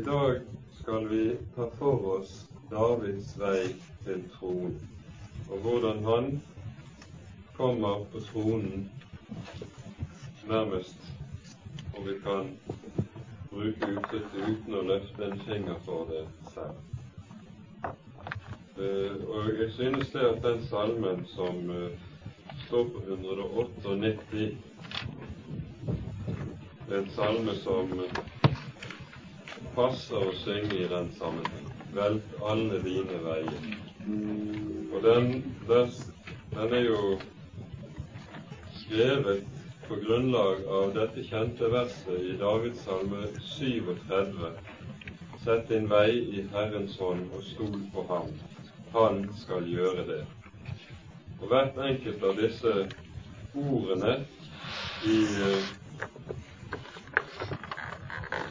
I dag skal vi ta for oss Davids vei til tronen, og hvordan han kommer på tronen nærmest, om vi kan bruke uttrykket uten å løfte en finger for det selv. Uh, og jeg synes det at den salmen som uh, står på 198, er en salme som uh, passer å synge i den sammenheng. Velg alle dine veier. Og den, den er jo skrevet på grunnlag av dette kjente verset i Davids salme 37. Sett din vei i Herrens hånd og stol på ham. Han skal gjøre det. Og hvert enkelt av disse ordene i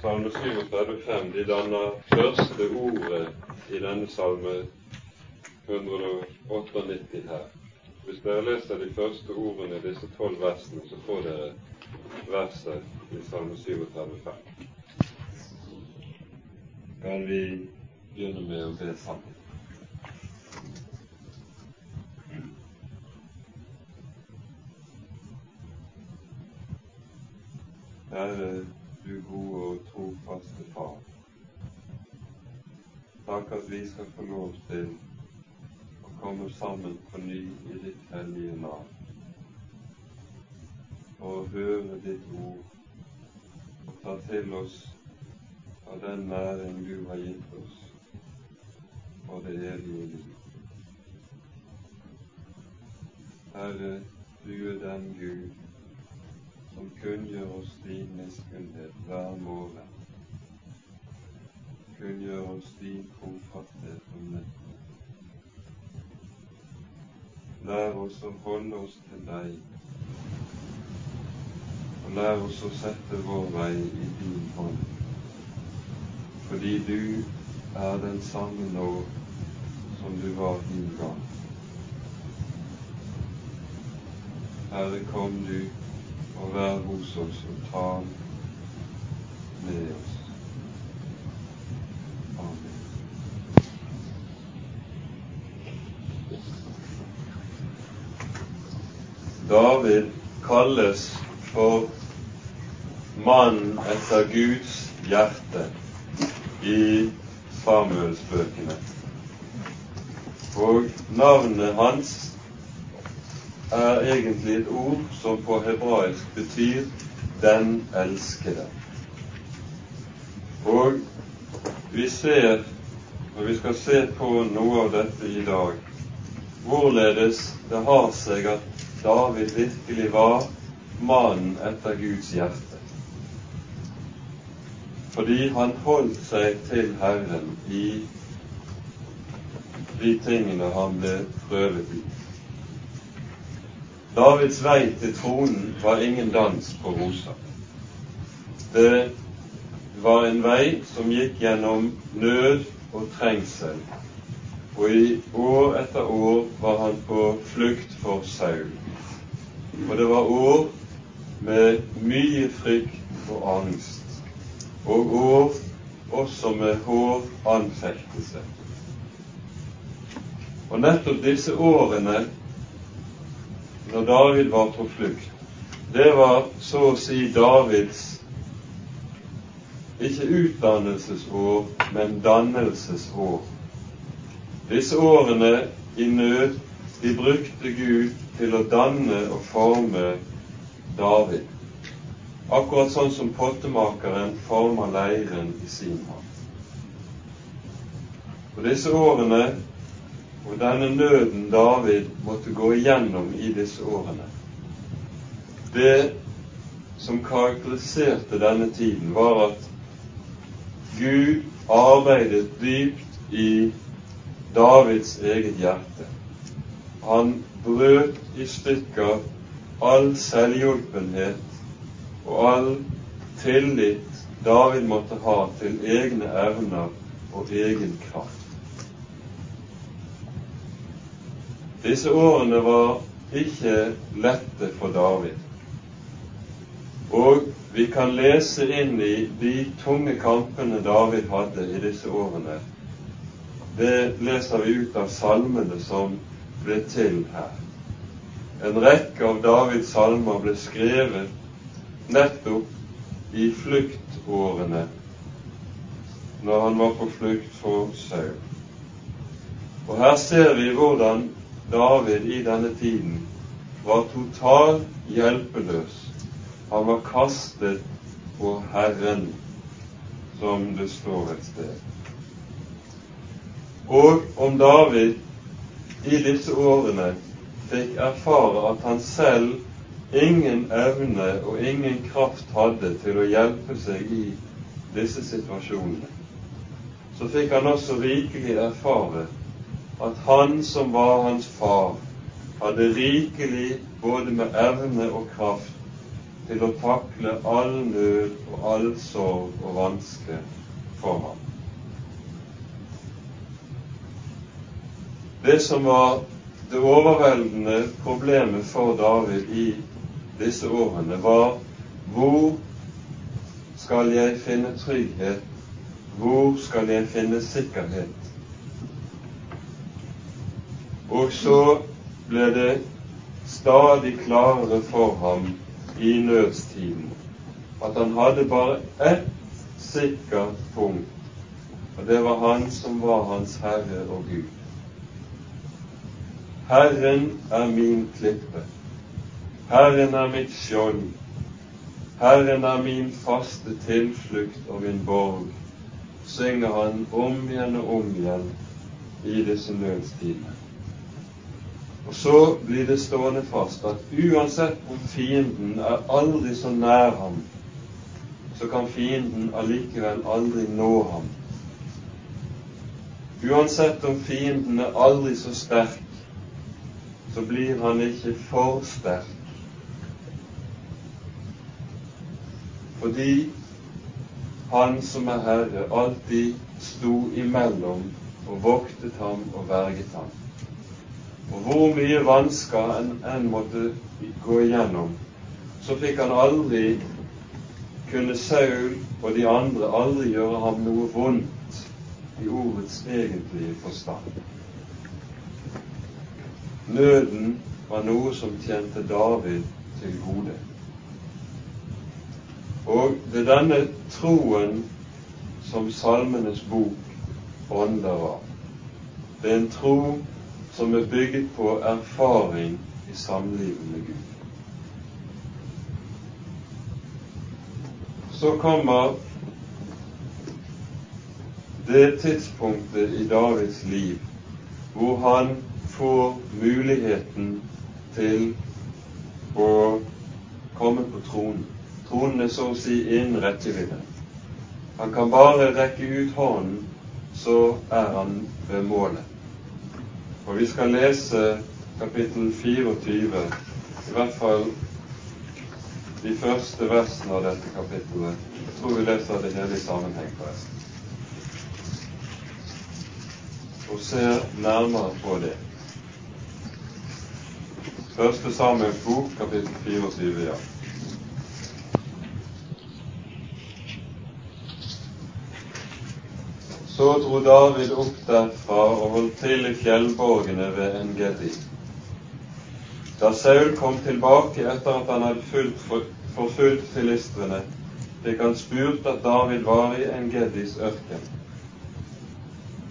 Salme 37,5 de danner første ordet i denne salme 198 her. Hvis dere leser de første ordene i disse tolv versene, så får dere verset i Salme 37,5. Kan vi begynne med å be sammen? Herre, du gode og trofaste Far. Takk at vi skal få lov til å komme sammen på ny i ditt hellige navn og høre ditt ord og ta til oss av den næring du har gitt oss for det evige liv. Herre, du er den Gud kunngjør oss din miskunnhet hver morgen. Kunngjør oss din trofasthet om netten. Lær oss å holde oss til deg, og lær oss å sette vår vei i din hånd, fordi du er den samme nå som du var din gang. Herre, kom du og vær hos oss og ta med oss. Amen. David kalles for mannen etter Guds hjerte i Samuelsbøkene. Og navnet hans er egentlig et ord som på hebraisk betyr 'den elskede'. Og vi ser, og vi skal se på noe av dette i dag, hvorledes det har seg at David virkelig var mannen etter Guds hjerte. Fordi han holdt seg til Herren i de tingene han ble prøvet i. Davids vei til tronen var ingen dans på roser. Det var en vei som gikk gjennom nød og trengsel, og i år etter år var han på flukt for Saul. Og det var år med mye frykt og angst, og år også med hård anfektelse. Og nettopp disse årene når David var på flukt, det var så å si Davids ikke utdannelsesår, men dannelsesår. Disse årene i nød, de brukte Gud til å danne og forme David. Akkurat sånn som pottemakeren former leiren i sin hånd. Og disse årene og denne nøden David måtte gå igjennom i disse årene. Det som karakteriserte denne tiden, var at Gud arbeidet dypt i Davids eget hjerte. Han brøt i stykker all selvhjulpenhet og all tillit David måtte ha til egne evner og egen kraft. Disse årene var ikke lette for David. Og vi kan lese inn i de tunge kampene David hadde i disse årene. Det leser vi ut av salmene som ble til her. En rekke av Davids salmer ble skrevet nettopp i fluktårene når han var på flukt for Saul. Og her ser vi hvordan David i denne tiden var totalt hjelpeløs han var kastet på Herren, som det står et sted. Og om David i disse årene fikk erfare at han selv ingen evne og ingen kraft hadde til å hjelpe seg i disse situasjonene, så fikk han også rikelig erfare at han som var hans far, hadde rikelig både med evne og kraft til å takle all nød og all sorg og vanske for ham. Det som var det overveldende problemet for David i disse årene, var hvor skal jeg finne trygghet? Hvor skal jeg finne sikkerhet? Og så ble det stadig klarere for ham i nødstiden at han hadde bare ett sikkert punkt, og det var Han som var hans Herre og Gud. Herren er min klippe. Herren er mitt skjold. Herren er min faste tilflukt og min borg, synger han om igjen og om igjen i disse nødstidene. Og så blir det stående fast at uansett om fienden er aldri så nær ham, så kan fienden allikevel aldri nå ham. Uansett om fienden er aldri så sterk, så blir han ikke for sterk. Fordi han som er Herre, alltid sto imellom og voktet ham og verget ham. Og hvor mye vansker en enn måtte gå igjennom, så fikk han aldri kunne Saul og de andre aldri gjøre ham noe vondt i ordets egentlige forstand. Nøden var noe som tjente David til gode. Og det er denne troen som Salmenes bok ånder av. Det er en tro som er bygget på erfaring i samlivet med Gud. Så kommer det tidspunktet i Davids liv hvor han får muligheten til å komme på tronen. Tronen er så å si innen rekkevidde. Han kan bare rekke ut hånden, så er han ved målet. Og vi skal lese kapittel 24, i hvert fall de første versene av dette kapittelet. Jeg tror vi leser det hele i sammenheng, forresten. Og ser nærmere på det. Første Samuels bok, kapittel 24, ja. Så dro David opp derfra og holdt til i fjellborgene ved Engedi. Da Saul kom tilbake etter at han hadde fulgt, forfulgt filistrene, fikk han spurt at David var i Engedis ørken.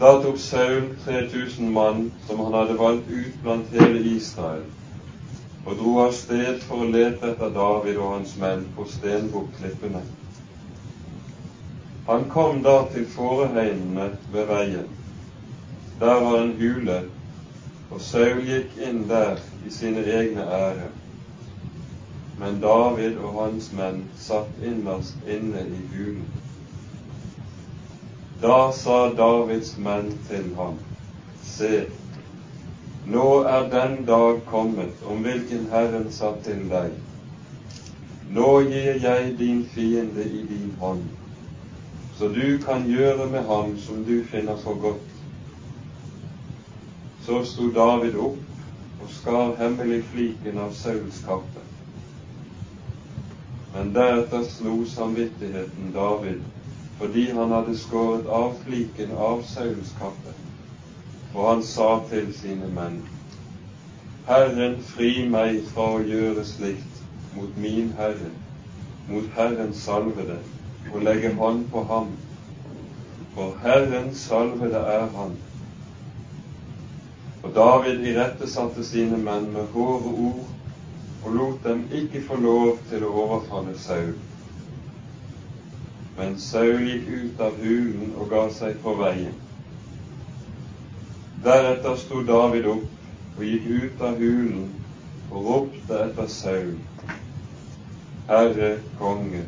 Da tok Saul 3000 mann som han hadde valgt ut blant hele Israel, og dro av sted for å lete etter David og hans menn på Stenbukklippene. Han kom da til fåreheimene ved veien. Der var en hule, og Saul gikk inn der i sine egne ære. Men David og hans menn satt innerst inne i hulen. Da sa Davids menn til ham, Se, nå er den dag kommet om hvilken Herren sa til deg. Nå gir jeg din fiende i din hånd så du kan gjøre med ham som du finner for godt. Så sto David opp og skar hemmelig fliken av Sauls kappe. Men deretter slo samvittigheten David fordi han hadde skåret av fliken av Sauls kappe. Og han sa til sine menn, Herren fri meg fra å gjøre slikt mot min Herre, mot Herrens salvede, og legge hånd på ham. For Herrens salvede er han. Og David irettesatte sine menn med hårde ord og lot dem ikke få lov til å overfalle Saul. Men Saul gikk ut av hulen og ga seg på veien. Deretter sto David opp og gikk ut av hulen og ropte etter Saul. Herre konge.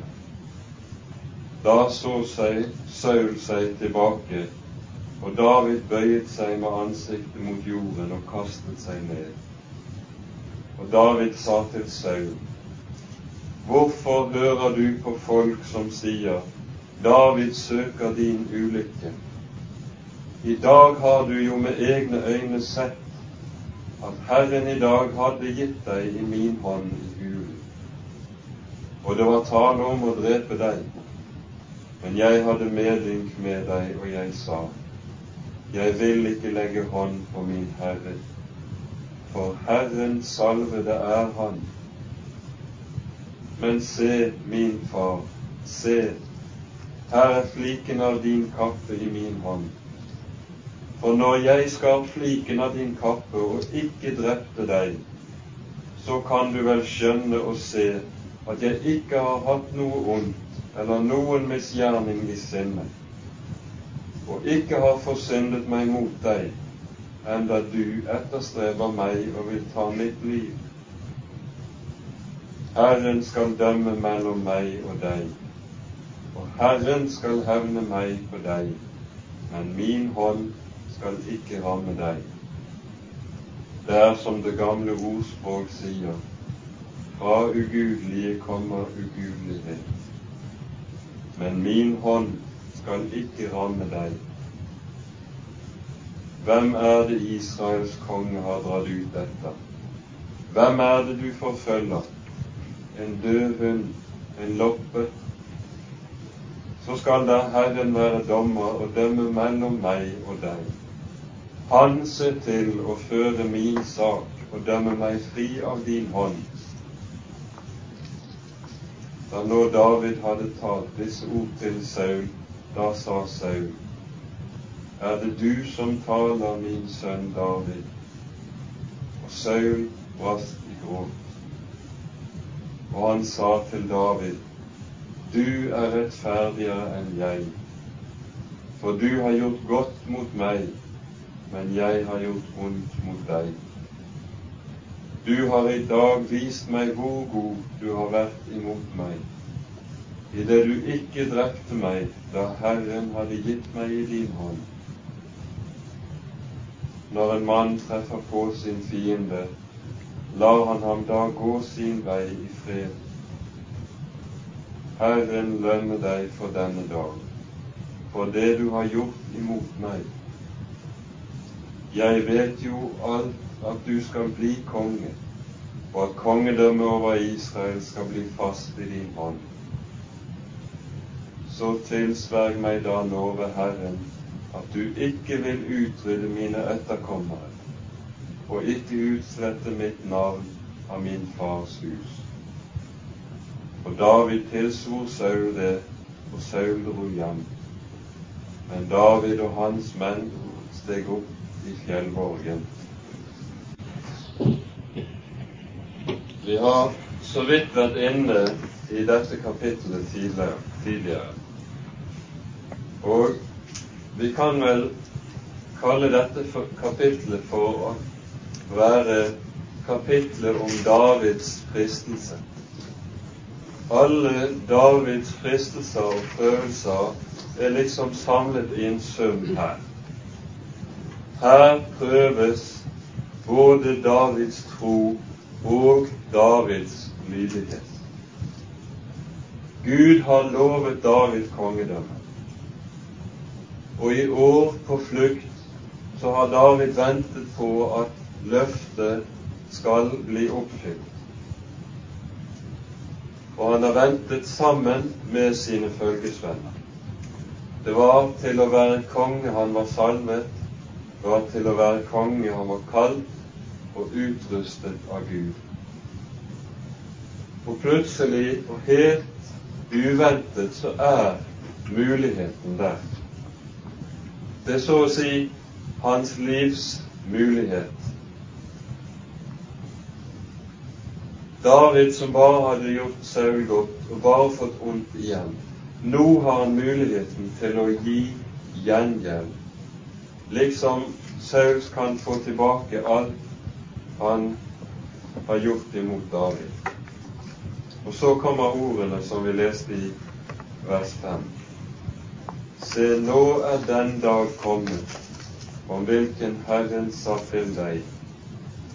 Da så seg Saul seg tilbake, og David bøyet seg med ansiktet mot jorden og kastet seg ned. Og David sa til Saul, Hvorfor hører du på folk som sier, David søker din ulykke? I dag har du jo med egne øyne sett at Herren i dag hadde gitt deg i min hånd i hulen. Og det var tale om å drepe deg. Men jeg hadde medynk med deg, og jeg sa, jeg vil ikke legge hånd på min Herre for Herren salvede er Han. Men se, min far, se, her er fliken av din kappe i min hånd. For når jeg skar fliken av din kappe og ikke drepte deg, så kan du vel skjønne og se at jeg ikke har hatt noe ondt eller noen misgjerning i sinne, og ikke har forsyndet meg mot deg, enda du etterstreber meg og vil ta mitt liv. Herren skal dømme mellom meg og deg, og Herren skal hevne meg på deg, men min hånd skal ikke ramme deg. Det er som det gamle ordspråk sier, fra ugudelige kommer ugudelighet. Men min hånd skal ikke ramme deg. Hvem er det Israels konge har dratt ut etter? Hvem er det du forfølger? En død hund, en loppe? Så skal da Herren være dommer og dømme mellom meg og deg. Han ser til å føre min sak og dømme meg fri av din hånd. Da nå David hadde talt disse ord til Saul, da sa Saul:" er det du som taler, min sønn David. Og Saul brast i gråt. Og han sa til David, du er rettferdigere enn jeg, for du har gjort godt mot meg, men jeg har gjort vondt mot deg. Du har i dag vist meg hvor god du har vært imot meg, idet du ikke drepte meg da Herren hadde gitt meg i din hånd. Når en mann treffer på sin fiende, lar han ham da gå sin vei i fred. Herren lønne deg for denne dag, for det du har gjort imot meg. Jeg vet jo alt at du skal bli konge, og at kongedømmet over Israel skal bli fast i din hånd. Så tilsverg meg da nå ved Herren at du ikke vil utrydde mine etterkommere og ikke utslette mitt navn av min fars hus. Og David tilsvor Saul det, og Saul dro hjem. Men David og hans menn steg opp i fjellborgen. Vi har så vidt vært inne i dette kapittelet tidligere. Og vi kan vel kalle dette kapitlet for å være kapitlet om Davids fristelse. Alle Davids fristelser og prøvelser er liksom samlet i en sum her. Her prøves både Davids tro og Davids lydighet. Gud har lovet David kongedømme. Og i år på flukt så har David ventet på at løftet skal bli oppfylt. og han har ventet sammen med sine følgesvenner. Det var til å være konge han var salmet, det var til å være konge han var kalt og utrustet av Gud. Og plutselig og helt uventet så er muligheten der. Det er så å si hans livs mulighet. David som bare hadde gjort Saul godt og bare fått ondt igjen. Nå har han muligheten til å gi gjengjeld, liksom Saul kan få tilbake alt han har gjort imot David. Og så kommer ordene som vi leste i vers 5. Se, nå er den dag kommet om hvilken Herren sa til deg,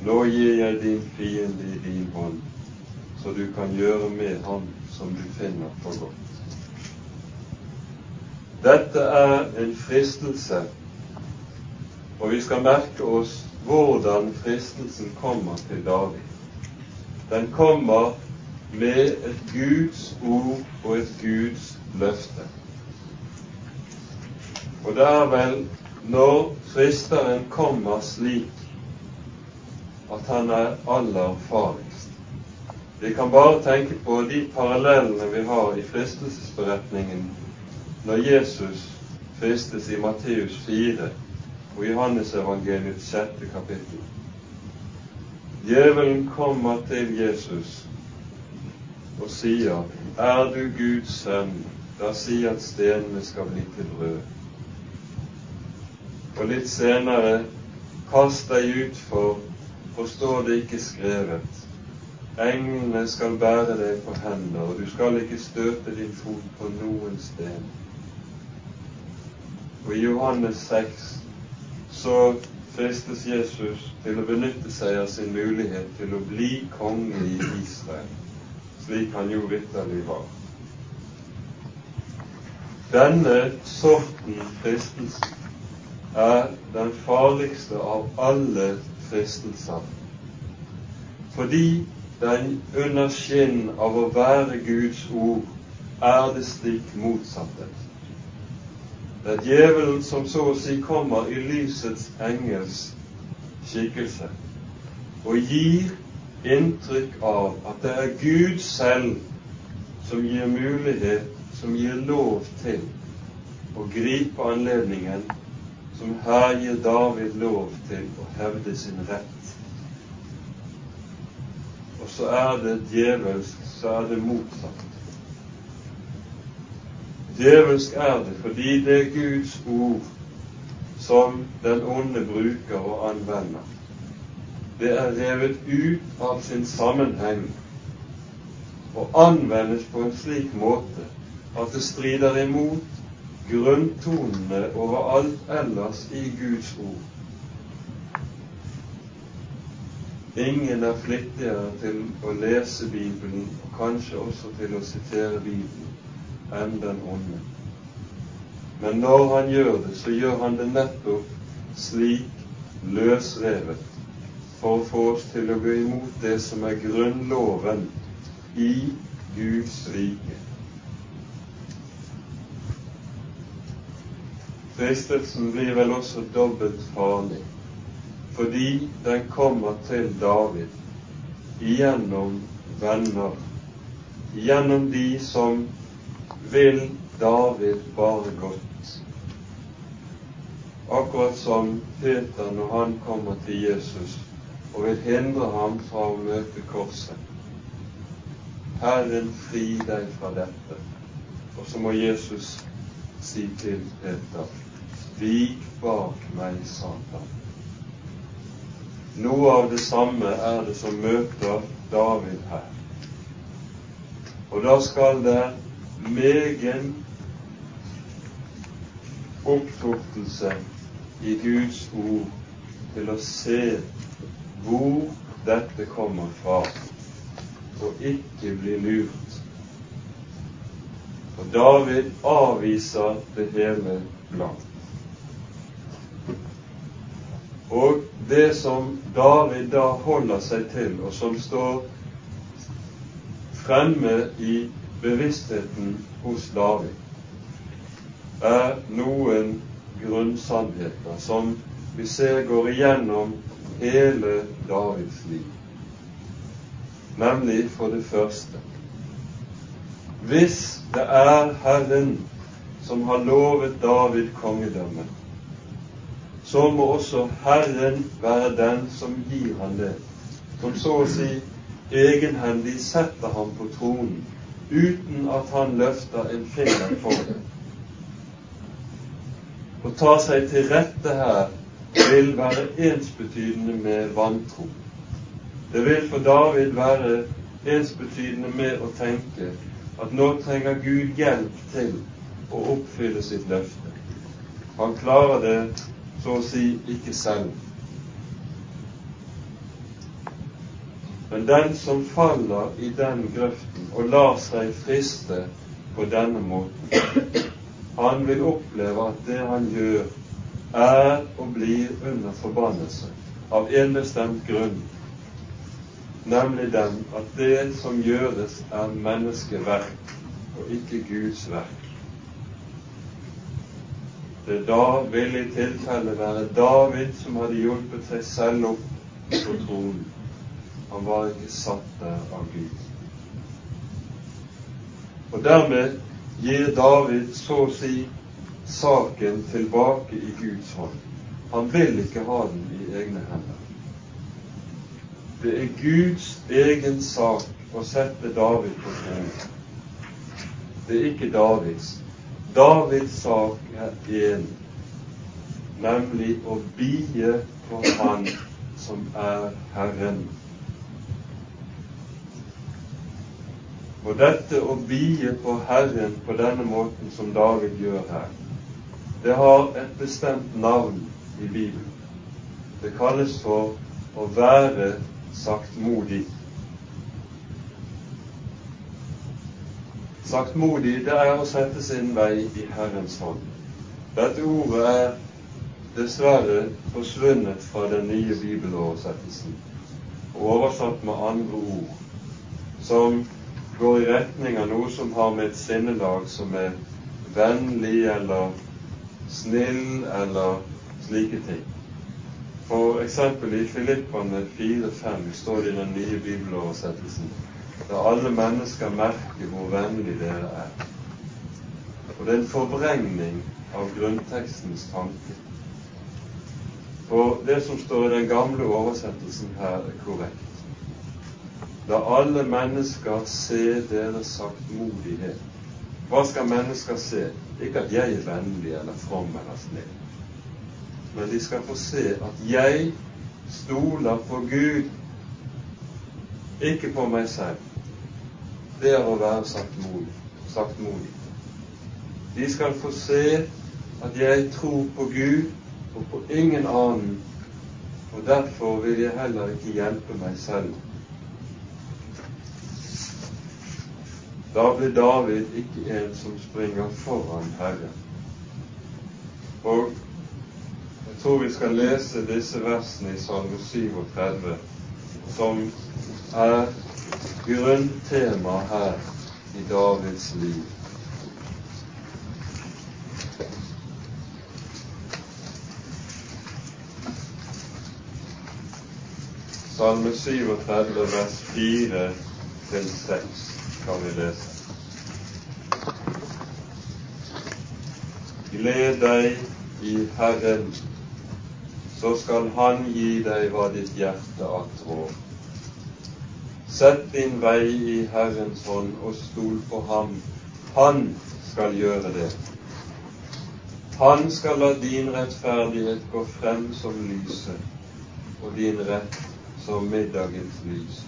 nå gir jeg din fiende i din hånd, så du kan gjøre med ham som du finner for godt. Dette er en fristelse, og vi skal merke oss hvordan fristelsen kommer til David. Den kommer med et Guds ord og et Guds løfte. Og det er vel når fristeren kommer slik at han er aller farligst. Vi kan bare tenke på de parallellene vi har i fristelsesberetningen når Jesus fristes i Matteus 4 og Johannesevangeliets sjette kapittel. Djevelen kommer til Jesus og sier, Er du Guds sønn, da si at stenene skal bli til brød. Og litt senere, kast deg utfor, for står det ikke skrevet. Englene skal bære deg på hender, og du skal ikke støte din fot på noen sten. Og i Johannes 6 så fristes Jesus til å benytte seg av sin mulighet til å bli konge i Israel, slik han jo vitterlig var. Denne sorten fristelse er den farligste av alle fristelser, fordi den under skinn av å være Guds ord er det stikk motsatte. Det er djevelen som så å si kommer i lysets engels skikkelse og gir inntrykk av at det er Gud selv som gir mulighet, som gir lov til å gripe anledningen som her gir David lov til å hevde sin rett og så er det djevelsk, så er det motsatt. Djevelsk er det fordi det er Guds ord som den onde bruker og anvender. Det er revet ut av sin sammenheng og anvendes på en slik måte at det strider imot grunntonene overalt ellers i Guds ord. Ingen er flittigere til å lese Bibelen, og kanskje også til å sitere Bibelen, enn den onde. Men når han gjør det, så gjør han det nettopp slik løsrevet, for å få oss til å gå imot det som er grunnloven i Guds rike. Fristelsen blir vel også dobbelt farlig fordi den kommer til David gjennom venner, gjennom de som vil David bare godt. Akkurat som Peter når han kommer til Jesus og vil hindre ham fra å møte korset. Herren, fri deg fra dette. Og så må Jesus si til Peter, vik bak meg, Satan. Noe av det samme er det som møter David her. Og da skal det megen opptortelse i Guds ord til å se hvor dette kommer fra, og ikke bli lurt. Og David avviser det hele blankt. Og det som David da holder seg til, og som står fremme i bevisstheten hos David, er noen grunnsannheter som vi ser går igjennom hele Davids liv. Nemlig for det første Hvis det er Herren som har lovet David kongedømme, så må også Herren være den som gir han det, som så å si egenhendig setter ham på tronen, uten at han løfter en finger for det. Å ta seg til rette her vil være ensbetydende med vantro. Det vil for David være ensbetydende med å tenke at nå trenger Gud hjelp til å oppfylle sitt løfte. Han klarer det så å si ikke selv. Men den som faller i den grøften og lar seg friste på denne måten, han vil oppleve at det han gjør, er og blir under forbannelse av en bestemt grunn, nemlig den at det som gjøres, er menneskeverk og ikke Guds verk. Det da vil i tilfelle være David som hadde hjulpet seg selv opp på tronen. Han var ikke satt der av Gud. Og dermed gir David så å si saken tilbake i Guds hånd. Han vil ikke ha den i egne hender. Det er Guds egen sak å sette David på tronen. Det er ikke Davids. Davids sak er én, nemlig å bie på Han som er Herren. Og dette å bie på Herren på denne måten som David gjør her, det har et bestemt navn i Bibelen. Det kalles for å være saktmodig. Saktmodig, det er å sette sin vei i Herrens hånd. Dette ordet er dessverre forsvunnet fra den nye bibeloversettelsen og oversatt med andre ord som går i retning av noe som har med et sinnelag som er vennlig eller snill eller slike ting. For eksempel i Filippane 4-5 står det i den nye bibeloversettelsen da alle mennesker merker hvor vennlig dere er. Og det er en forvrengning av grunntekstens tanke. For det som står i den gamle oversettelsen her, er korrekt. La alle mennesker se deres saktmodighet. Hva skal mennesker se? Ikke at jeg er vennlig eller from eller snill, men de skal få se at jeg stoler på Gud, ikke på meg selv. Det er å være saktmodig. saktmodig. De skal få se at jeg tror på Gud og på ingen annen, og derfor vil jeg heller ikke hjelpe meg selv Da blir David ikke en som springer foran Herren. Og jeg tror vi skal lese disse versene i Salme 37, som er grunntema her i Davids liv. Salme 37, vers 4 til 6 skal vi lese. Gled deg i Herren, så skal Han gi deg hva ditt hjerte attrår. Sett din vei i Herrens hånd og stol på Ham. Han skal gjøre det. Han skal la din rettferdighet gå frem som lyset, og din rett som middagens lys.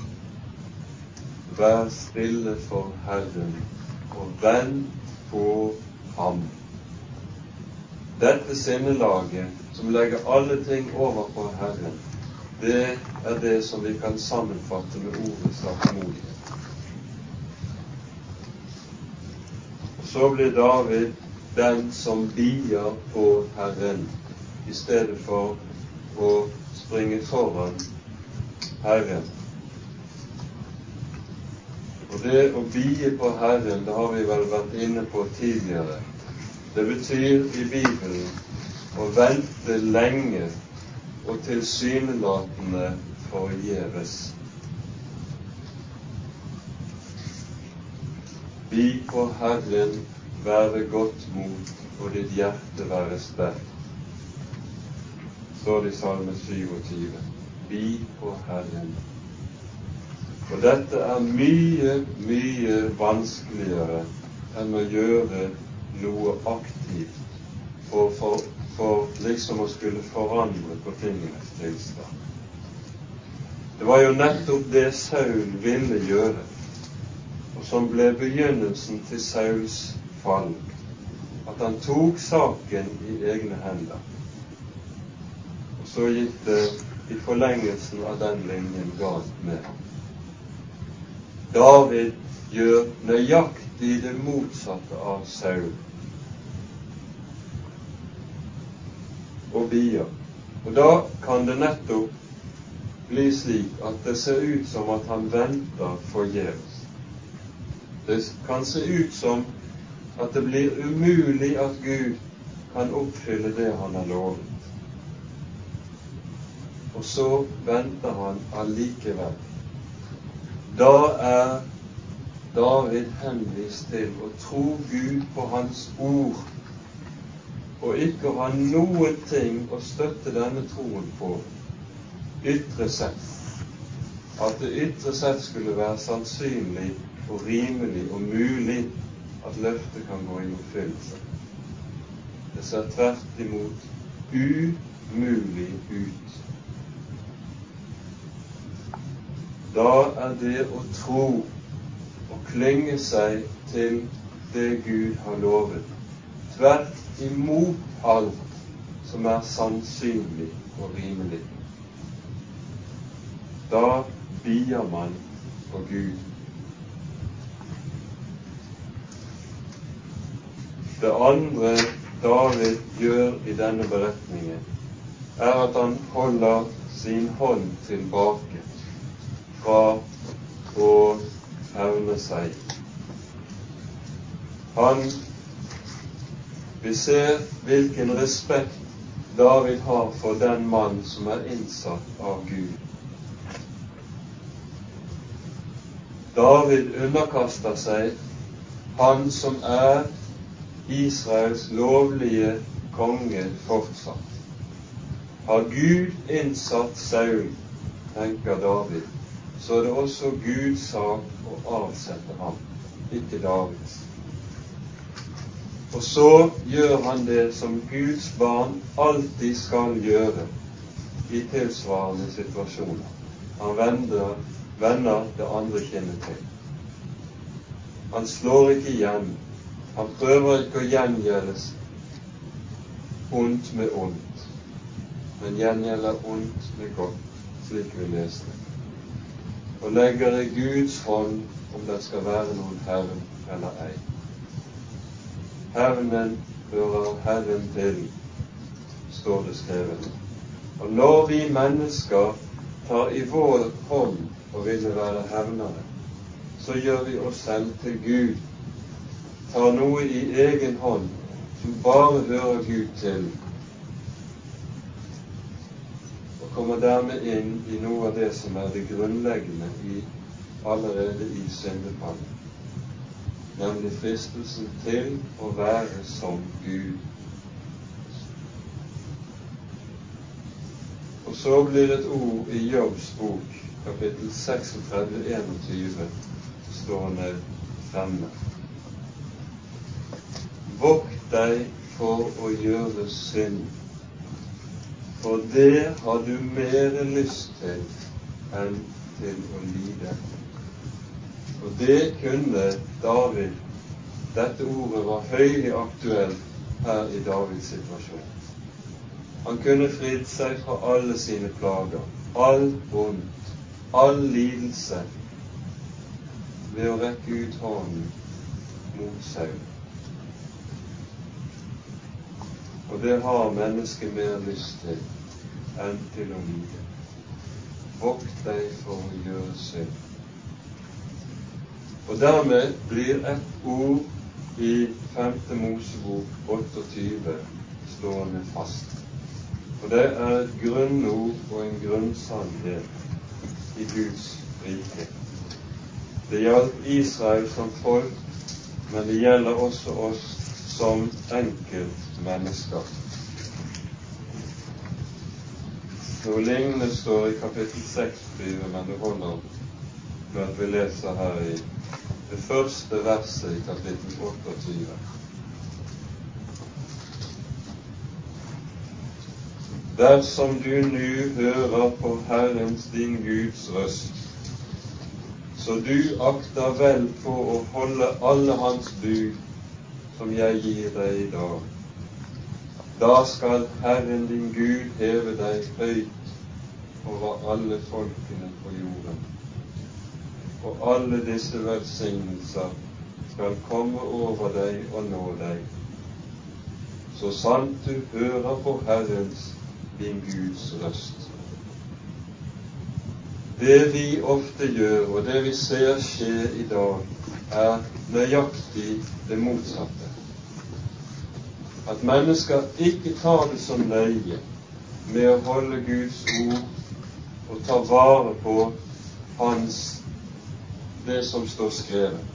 Vær stille for Herren, og vent på Ham. Dette sinnelaget, som legger alle ting over på Herren, det er det som vi kan sammenfatte med ordet saktmodighet. Så blir David den som bier på Herren, i stedet for å springe foran Herren. Og det å bie på Herren, det har vi vel vært inne på tidligere. Det betyr i Bibelen å vente lenge og tilsynelatende forgjeves. Bi på Herren, være godt mot, og ditt hjerte være sterkt står det i Salme 27. Bi på Herren. Og dette er mye, mye vanskeligere enn å gjøre noe aktivt for, for, for liksom å skulle forandre på tingenes tilstand. Det var jo nettopp det Saul ville gjøre, og som ble begynnelsen til Sauls fall, at han tok saken i egne hender Og så gikk det i forlengelsen av den linjen galt med ham. David gjør nøyaktig det motsatte av Saul og bier. Og da kan det nettopp bli slik at det ser ut som at han venter forgjeves. Det kan se ut som at det blir umulig at Gud kan oppfylle det han har lovet. Og så venter han allikevel. Da er David henvist til å tro Gud på Hans ord, og ikke ha noen ting å støtte denne troen på ytre sett. At det ytre sett skulle være sannsynlig og rimelig og mulig at løftet kan gå i oppfyllelse. Det ser tvert imot umulig ut Da er det å tro og klynge seg til det Gud har lovet, tvert imot alt som er sannsynlig og rimelig. Da bier man på Gud. Det andre David gjør i denne beretningen, er at han holder sin hånd tilbake fra å hevne seg. Han Vi ser hvilken respekt David har for den mann som er innsatt av Gud. David underkaster seg han som er Israels lovlige konge fortsatt. Har Gud innsatt Saul, tenker David, så er det også Guds sak å avsette ham, ikke Davids. Og så gjør han det som Guds barn alltid skal gjøre i tilsvarende situasjoner. Han vender, vender det andre kinnet til. Han slår ikke igjen. Han prøver ikke å gjengjeldes ondt med ondt, men gjengjelder ondt med godt, slik vi leste og legger i Guds hånd om det skal være noen hevn eller ei. Hevnen hører Herren til, står det skrevet. Og når vi mennesker tar i vår hånd og ville være hevnere, så gjør vi oss selv til Gud, tar noe i egen hånd som bare hører Gud til, kommer dermed inn i noe av det som er det grunnleggende i, allerede i syndefallet, nemlig fristelsen til å være som Gud. Og så blir et ord i Jobbs bok, kapittel 36, 21, stående fremme. Vokt deg for å gjøre synd for det har du mer lyst til enn til å lide. Og det kunne David Dette ordet var høylig aktuelt her i Davids situasjon. Han kunne fridd seg fra alle sine plager, all vondt, all lidelse, ved å rekke ut hånden mot Saul. Og det har mennesket mer lyst til enn til å lide. Vokt deg for å gjøre synd. Og dermed blir et ord i 5. Mosebok 28 stående fast. Og det er et grunnord og en grunnsannhet i Guds rike. Det gjaldt Israel som folk, men det gjelder også oss som enkeltmennesker. Noe lignende står i kapittel 26, men det holder med at vi leser her i det første verset i kapittel 28. Dersom du nu hører på Herrens din Guds røst, så du akter vel på å holde alle Hans bud som jeg gir deg i dag, da skal Herren din Gud heve deg høyt over alle folkene på jorden og alle disse velsignelser skal komme over deg og nå deg, så sant du hører på Herrens, din Guds røst. Det vi ofte gjør, og det vi ser skje i dag, er nøyaktig det motsatte. At mennesker ikke tar det så nøye med å holde Guds ord og ta vare på Hans det som står skrevet.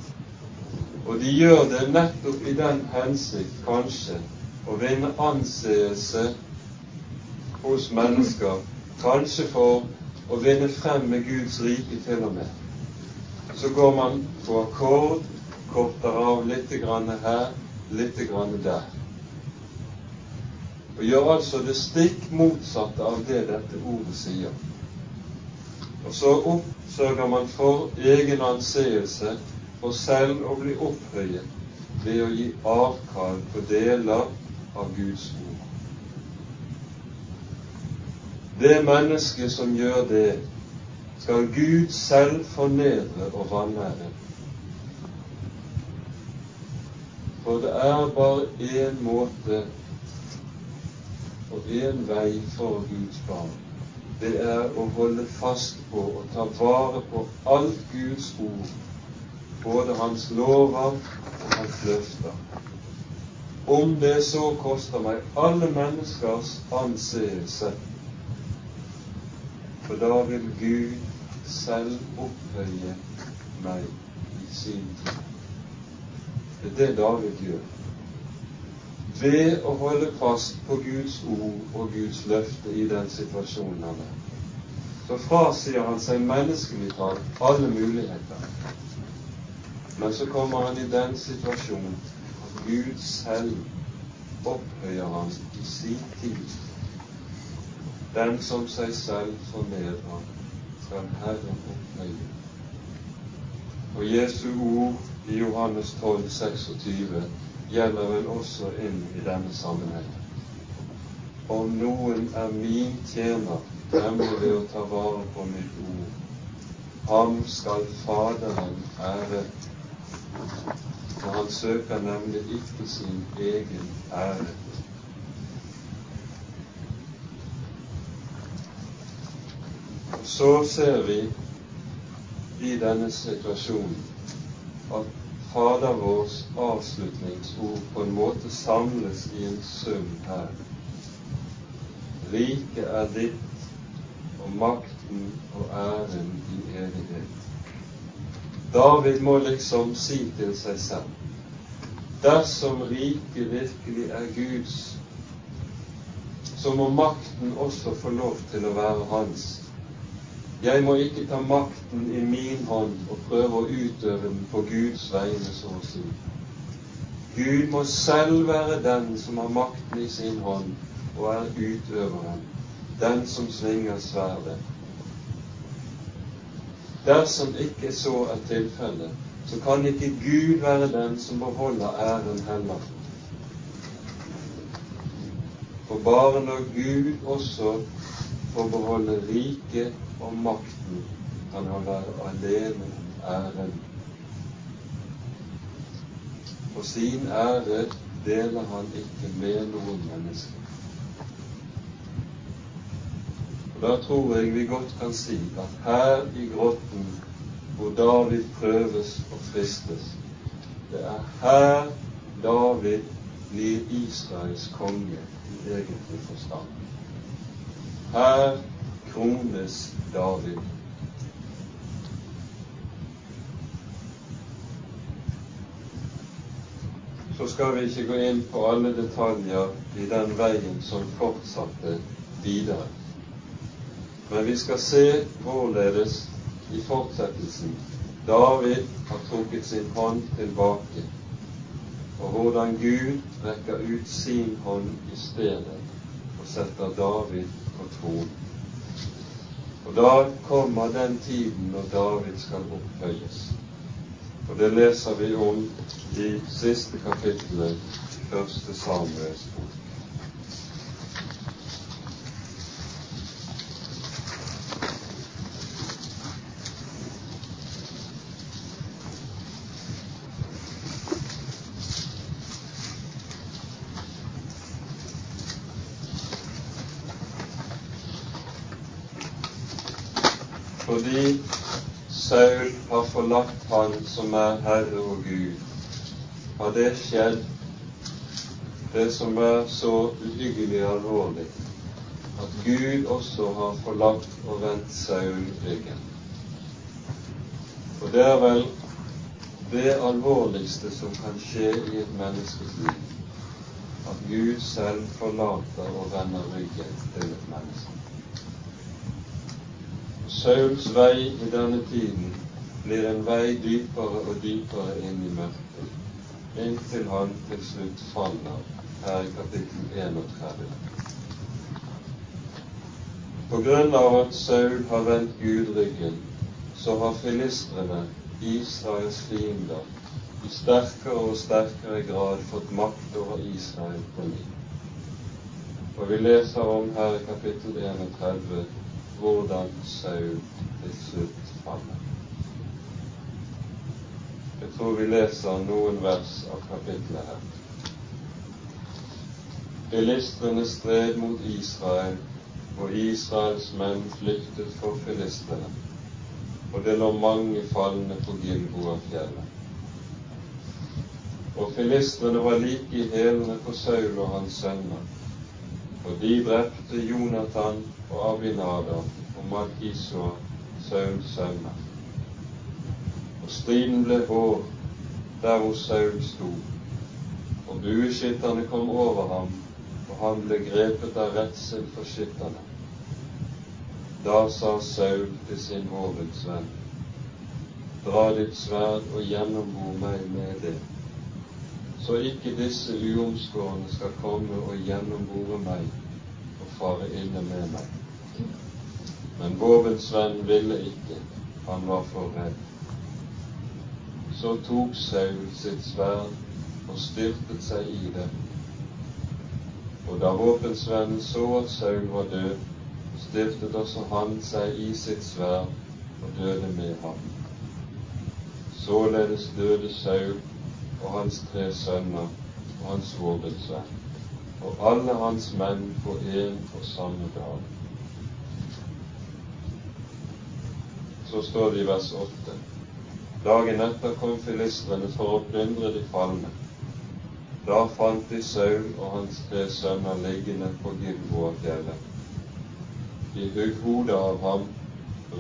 Og de gjør det nettopp i den hensikt, kanskje, å vinne anseelse hos mennesker, kanskje for å vinne frem med Guds rike til og med. Så går man på akkord, korter av litt grann her, litt grann der. Og gjør altså det stikk motsatte av det dette ordet sier. Og så oppsørger man for egen anseelse for selv å bli opphøyet ved å gi avkall på deler av Guds ord. Det mennesket som gjør det, skal Gud selv fornedre og vanære. For det er bare én måte og én vei for Guds barn det er å holde fast på og ta vare på alt Guds ord, både Hans lover og Hans løfter. Om det så koster meg alle menneskers anseelse, for da vil Gud selv opphøye meg i sin tid. Det er det David gjør. Ved å holde fast på Guds ord og Guds løfte i den situasjonen han er, så frasier han seg menneskelig talt alle muligheter. Men så kommer han i den situasjonen at Gud selv opphøyer han i sin tid. Den som seg selv fornedrer, skal Herren opphøye. Og Jesu ord i Johannes 12, 26 gjelder vel også inn i denne sammenhengen. Om noen er min tjener, nemlig ved å ta vare på mitt ord, ham skal Faderen ære. For han søker nemlig ikke sin egen ære. Så ser vi i denne situasjonen at Fader vårs avslutningsord på en måte samles i en sum her. Riket er ditt, og makten og æren i evighet. David må liksom si til seg selv dersom riket virkelig er Guds, så må makten også få lov til å være hans. Jeg må ikke ta makten i min hånd og prøve å utøve den på Guds vegne, så å si. Gud må selv være den som har makten i sin hånd og er utøveren, den som svinger sverdet. Dersom ikke så er tilfellet, så kan ikke Gud være den som beholder æren heller. For bare når Gud også får beholde riket og makten kan han være alene æren. For sin ære deler han ikke med noen mennesker. Og Da tror jeg vi godt kan si at her i grotten hvor David prøves og fristes. Det er her David blir Israels konge i egentlig forstand. Her krones David. Så skal vi ikke gå inn på alle detaljer i den veien som fortsatte videre. Men vi skal se hvorledes i fortsettelsen David har trukket sin hånd tilbake, og hvordan Gud rekker ut sin hånd i stedet og setter David på tronen. Og da kommer den tiden når David skal opphøyes. Og det leser vi om i siste kapittelet første Samuels bok. fordi Saul har forlatt Han som er Herre og Gud, har det skjedd, det som er så uhyggelig alvorlig, at Gud også har forlatt og vendt Saul ryggen. Og det er vel det alvorligste som kan skje i et menneskes liv, at Gud selv forlater og vender ryggen til et menneske. Sauls vei i denne tiden blir en vei dypere og dypere inn i mørket, inntil han til slutt faller her i kapittel 31. På grunn av at Saul har vendt Gud ryggen, så har filistrene, Israels fiender, i sterkere og sterkere grad fått makt over Israel på ny. Og vi leser om her i kapittel 31 hvordan Saul til slutt faller. Jeg tror vi leser noen vers av kapittelet her. Filistrene stred mot Israel, og Israels menn flyktet for filistrene, og det lå mange falne på Gilboafjellet. Og filistrene var like i hælene på Saul og hans sønner, og de drepte Jonathan og Abinadab og Malkisua, Sauls sønner. Og striden ble hård der hvor Saul sto, og bueskytterne kom over ham, og han ble grepet av redsel for skytterne. Da sa Saul til sin hovedsvenn, dra ditt sverd og gjennombo meg med det, så ikke disse uomskårne skal komme og gjennombore meg og fare ille med meg. Men vårens ville ikke, han var for redd. Så tok Saul sitt sverd og styrtet seg i det. Og da våpensvennen så at Saul var død, styrtet også han seg i sitt sverd og døde med ham. Således døde Saul og hans tre sønner og hans våpensvenn, og alle hans menn på en og samme dag. så står det i vers 8. Dagen etter kom filistrene for å plyndre de falne. Da fant de Saul og hans tre sønner liggende på Gilboafjellet. De hugg hodet av ham,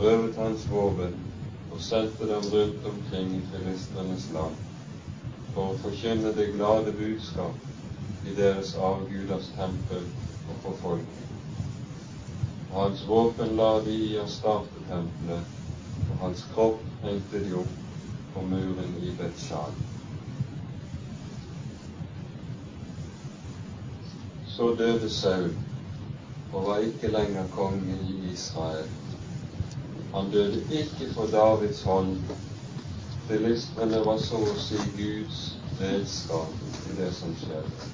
røvet hans våpen og sendte dem rundt omkring i filistrenes land for å forkynne det glade budskap i deres avguders tempel og for folket. Og hans våpen la de i Astarte-tempelet og hans kropp hengte de opp på muren i Betsjan. Så døde Saul og var ikke lenger konge i Israel. Han døde ikke for Davids hånd. Filistrene var så å si Guds redskap i det som skjedde.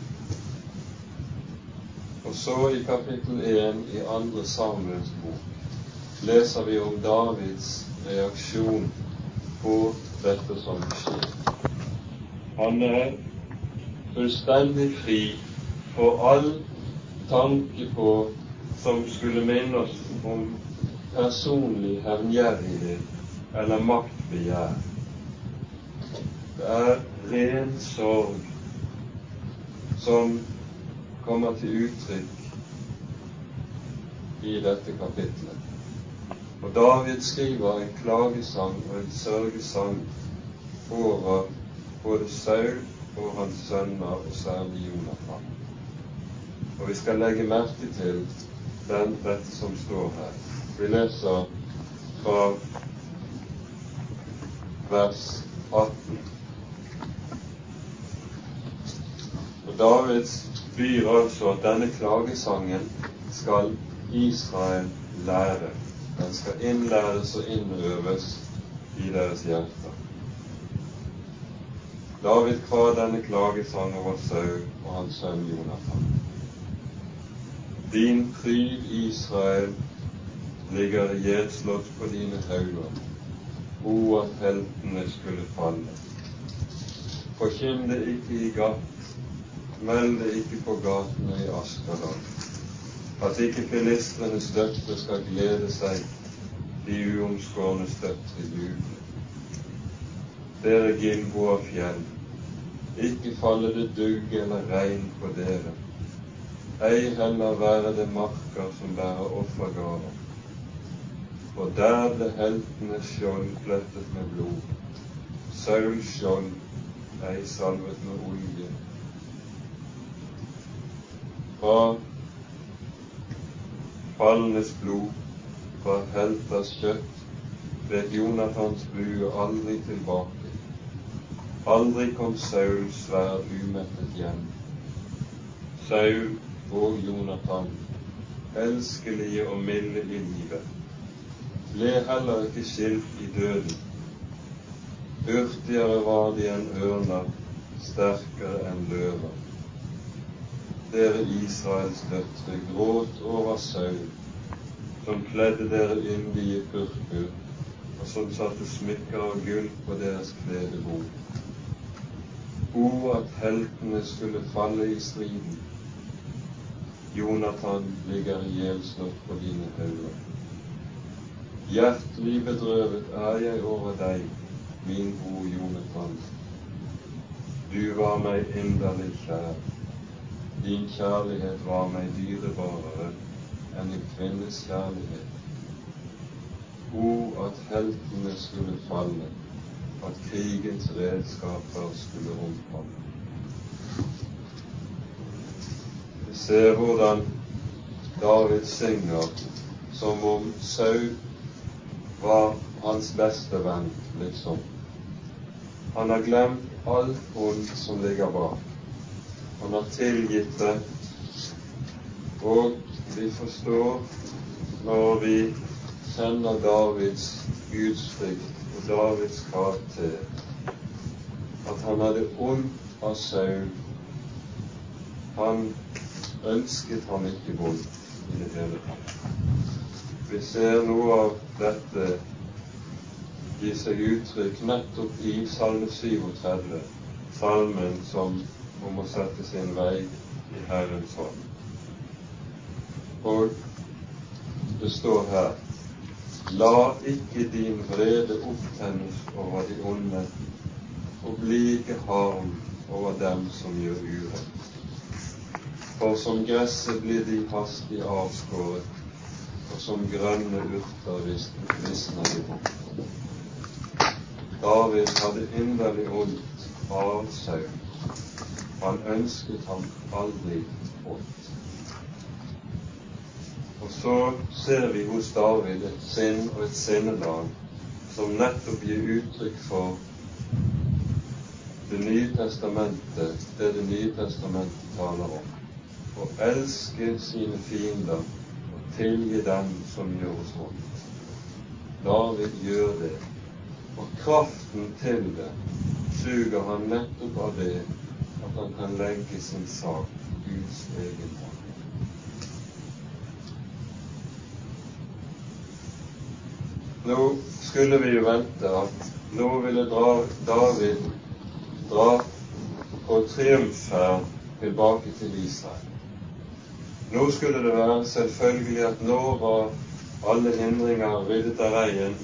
Og så i kapittel 1 i andre Samuels bok leser vi om Davids reaksjon på dette som skjer. Han er fullstendig fri for all tanke på som skulle minne oss om personlig hevngjerrighet eller maktbegjær. Det er ren sorg som kommer til uttrykk i dette kapitlet. Og David skriver en klagesang og en sørgesang over både Saul og hans sønner, og særlig Jonathan. Og vi skal legge merke til den, dette som står her. Vi leser fra vers 18. Og David byr altså at denne klagesangen skal Israel lære. Den skal innlæres og innøves i deres hjerter. David kvar denne klagesang over Saul og hans sønn Jonathan. Din pryd, Israel, ligger gjedslått på dine hauger. O, at heltene skulle falle. Forkynn det ikke i gat, meld det ikke på gatene i Askeland at ikke filistrenes døtre skal glede seg, de uomskårnes døtre juble. Dere Gilboa-fjell, ikke falle det dugg eller regn på dere, ei heller være det marker som bærer offergaver. For der ble heltenes skjold plettet med blod, Sauls skjold ei salvet med olje. Fra fallenes blod, fra helters kjøtt, vek Jonathans bue aldri tilbake. Aldri kom Sauls sverd umettet hjem. Saul og Jonathan, elskelige og milde i livet, ble heller ikke skilt i døden. Hurtigere var de enn ørner, sterkere enn løver dere Israels døtre, gråt over Saul, som kledde dere yndige purpur, og som satte smykker og gull på deres kledebord. O, at heltene skulle falle i striden. Jonathan ligger ihjelslått på dine hauger. Hjertelig bedrøvet er jeg over deg, min bror Jonathan. Du var meg inderlig kjær. Din kjærlighet var meg dyrebarere enn en kvinnes kjærlighet. O, at heltene skulle falle, at krigens redskaper skulle omfalle. Vi ser hvordan David synger som om Saul var hans beste venn, liksom. Han har glemt alt ondt som ligger bak. Han har tilgitt det. Og vi forstår når vi kjenner Davids gudsfrykt og Davids karakter, at han hadde ondt av Saul. Han ønsket ham ikke vondt i det hele tatt. Vi ser noe av dette gi seg uttrykk nettopp i Salme 37, salmen som om å sette sin vei i Herrens hånd. Og det står her La ikke din vrede opptennes over de onde, og bli ikke harm over dem som gjør urett. For som gresset blir de hastig avskåret, og som grønne urter visner de bort. David hadde inderlig ondt av Saul. Han ønsket ham aldri godt. Og så ser vi hos David et sinn og et sinnelag som nettopp gir uttrykk for Det nye testamentet, det Det nye testamentet taler om. Å elske sine fiender og tilgi dem som gjør oss vondt. David gjør det, og kraften til det suger han nettopp av det at han kan legge sin sak Guds egen hånd. Nå skulle vi jo vente at nå ville David dra på triumfferd tilbake til Israel. Nå skulle det være selvfølgelig at nå var alle hindringer ryddet av veien.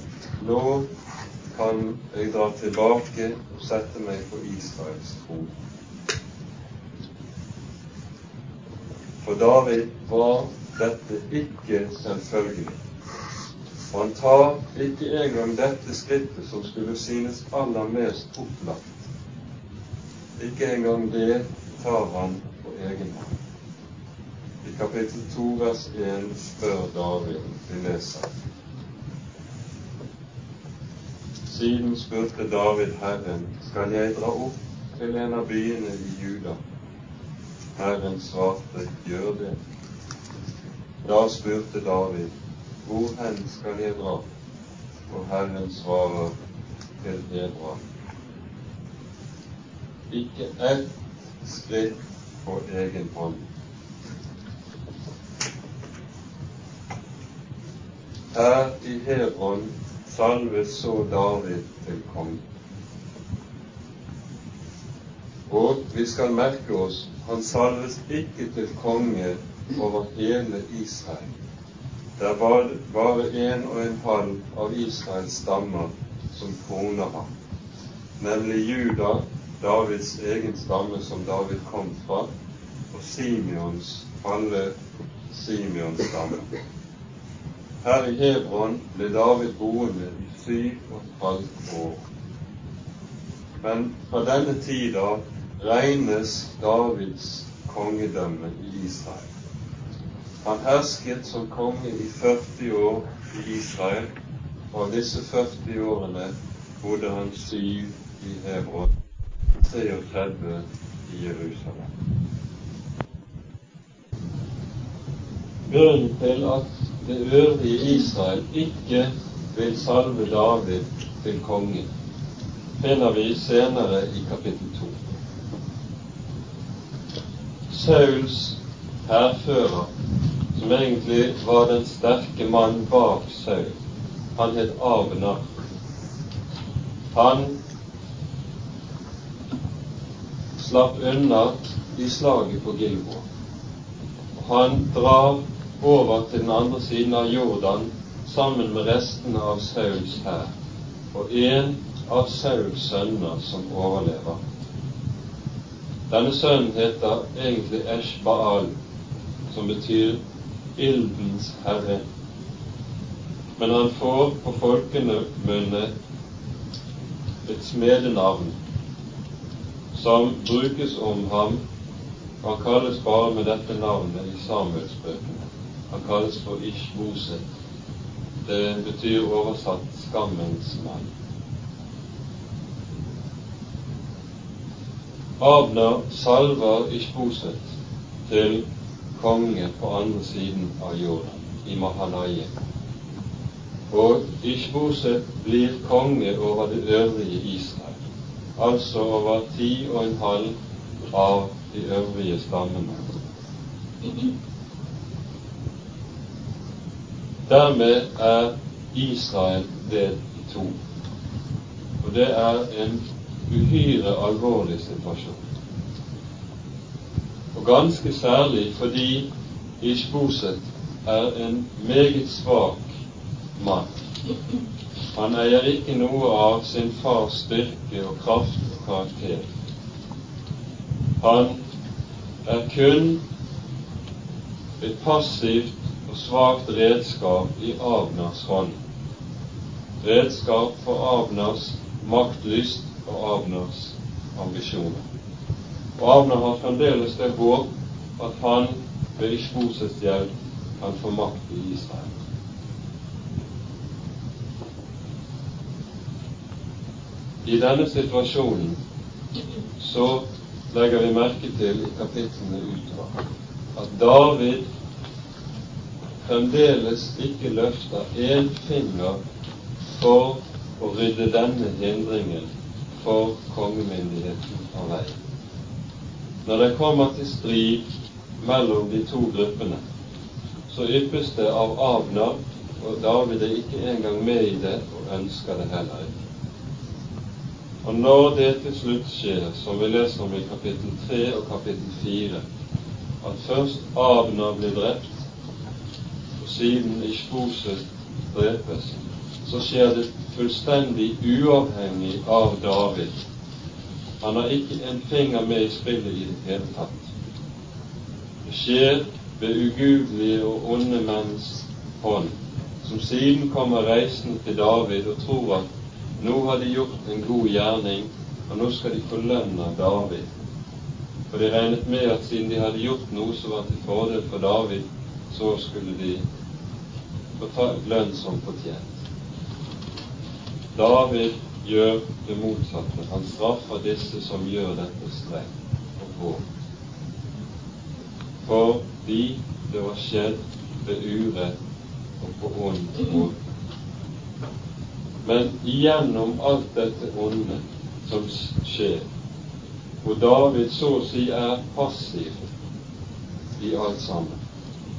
Nå kan jeg dra tilbake og sette meg på Israels tro. For David var dette ikke selvfølgelig. Han tar ikke engang dette skrittet som skulle synes aller mest opplagt. Ikke engang det tar han på egen hånd. I kapittel 2 vers 1 spør David, vi leser Siden spurte David Herren, skal jeg dra opp til en av byene i Juda? Herren svarte, gjør det. Da spurte David, hvor hen skal jeg dra? Og Herren svarer til Hebra. Ikke ett skritt på egen hånd. Her i Hebron salves så David til konge. Og vi skal merke oss han salves ikke til konge over hele Israel. Det er bare en og en halv av Israels stammer som kroner ham, nemlig Juda, Davids egen stamme som David kom fra, og Simeons, alle Simeons stamme. Her i Hebron ble David boende i syv og et halvt år. Men fra denne tid av regnes Davids kongedømme i Israel. Han hersket som konge i 40 år i Israel, og av disse 40 årene bodde han syv i Hebron, 33 i Jerusalem. Grunnen til at det øvrige Israel ikke vil salve David til konge, finner vi senere i kapittel 2. Sauls hærfører som egentlig var den sterke mannen bak Saul. Han het Abner. Han slapp unna i slaget på Gilbo. Han drar over til den andre siden av Jordan sammen med restene av Sauls hær, og en av Sauls sønner som overlever. Denne sønnen heter egentlig Eshbaal, som betyr ildens herre. Men han får på folkemunne et smedenavn som brukes om ham. Han kalles bare med dette navnet i Samuelsbøkene. Han kalles for Ishboset. Det betyr oversatt 'skammens mann'. Abner salver Ishboset til konge på andre siden av Jordan, i Mahanaim. Og Ishboset blir konge over det øvrige Israel, altså over ti og en halv av de øvrige stammene. Dermed er Israel delt i to. Og det er en uhyre alvorlig situasjon og ganske særlig fordi Ishboset er en meget svak mann. Han eier ikke noe av sin fars styrke og kraft og karakter. Han er kun et passivt og svakt redskap i Abnas hånd. Redskap for Abnas maktlyst og Abners ambisjoner. Og Abner har fremdeles det håp at han ved Ishbosets hjelp kan få makt i Israel. I denne situasjonen så legger vi merke til i kapitlene utover at David fremdeles ikke løfter én finger for å rydde denne hindringen for kongemyndigheten av veien. Når det kommer til strid mellom de to gruppene, så yppes det av Abner, og David er ikke engang med i det og ønsker det heller ikke. Og når det til slutt skjer, som vi leser om i kapittel 3 og kapittel 4, at først Abner blir drept, og siden Ishboset drepes, så skjer det fullstendig uavhengig av David. Han har ikke en finger med i spillet i det hele tatt. Det skjer ved ugudelige og onde menns hånd, som siden kommer reisende til David og tror at nå har de gjort en god gjerning, og nå skal de få lønn av David. For de regnet med at siden de hadde gjort noe som var til fordel for David, så skulle de få ta lønn som fortjent. David gjør det motsatte. Han straffer disse som gjør dette strengt og hårdt. Fordi det var skjedd ved urett og på ond måte. Men gjennom alt dette onde som skjer, hvor David så å si er passiv i alt sammen,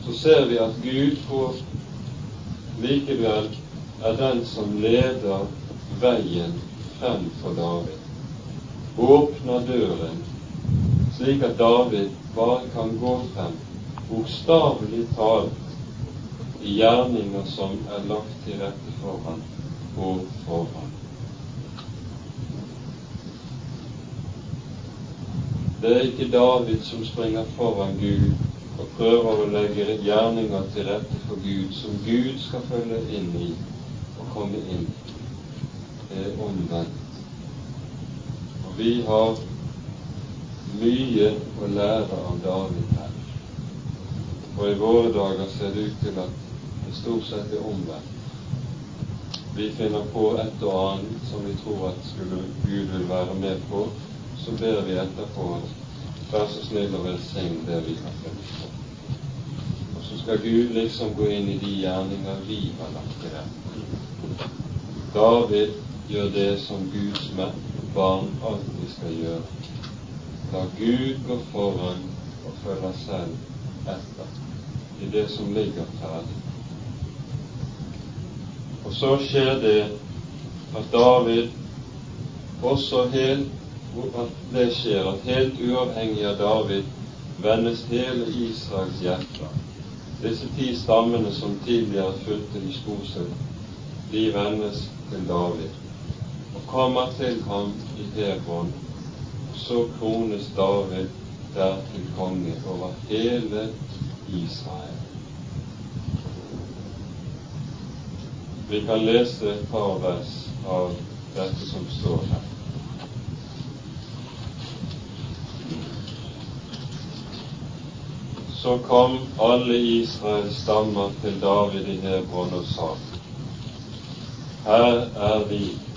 så ser vi at Gud på likevel er den som leder veien frem for David. Åpner døren slik at David bare kan gå frem, bokstavelig talt i gjerninger som er lagt til rette for ham og for ham. Det er ikke David som springer foran Gud og prøver å legge gjerninger til rette for Gud, som Gud skal følge inn i og komme inn. Det er omvendt. Og vi har mye å lære av David her. Og i våre dager ser det ut til at det stort sett er omvendt. Vi finner på et og annet som vi tror at skulle Gud vil være med på, så ber vi etterpå Vær så snill å velsigne det vi har funnet på. Og så skal Gud liksom gå inn i de gjerninger vi har lagt til rette. David gjør det som Guds barn alltid skal gjøre. La Gud gå foran og følge selv etter i det som ligger ferdig. Og så skjer det at David også helt at det skjer at helt uavhengig av David vendes hele Israels hjerte. Disse ti stammene som tidligere fulgte i skosen, de vendes til David kommer til ham i Hebron. Så krones David der til konge over hele Israel. Vi kan lese et par vers av dette som står her. Så kom alle Israels stammer til David i Hebron og sa:" Her er vi.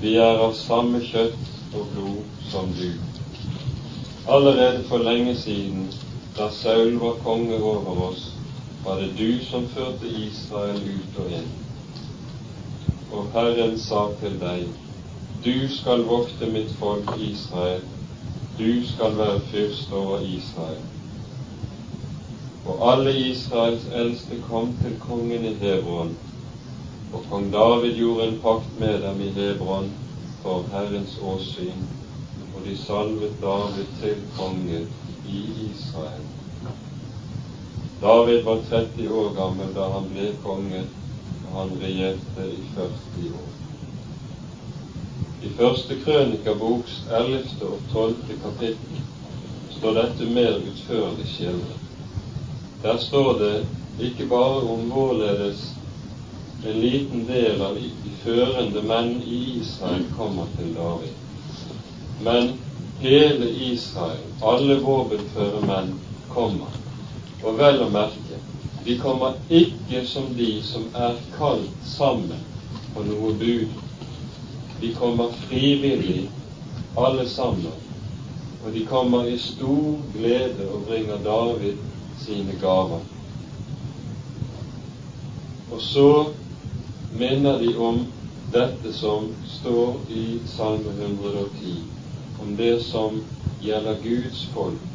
Vi er av samme kjøtt og blod som du. Allerede for lenge siden, da Saul var konge over oss, var det du som førte Israel ut og inn. Og Herren sa til deg, du skal vokte mitt folk Israel, du skal være fyrst over Israel og alle Israels eldste kom til kongen i Hebron, og kong David gjorde en pakt med dem i Hebron for Herrens åsyn, og de salvet David til konge i Israel. David var 30 år gammel da han ble konge, og han regjerte i 40 år. I første krønikaboks 11. og 12. kapittel står dette mer utførlig skildret. Der står det ikke bare om hvorledes en liten del av de førende menn i Israel kommer til David, men hele Israel, alle våpenføre menn, kommer. Og vel å merke, de kommer ikke som de som er kalt sammen på noe bud. De kommer frivillig, alle sammen, og de kommer i stor glede og bringer David sine gaver. Og så minner de om dette som står i Salme 110, om det som gjelder Guds folk,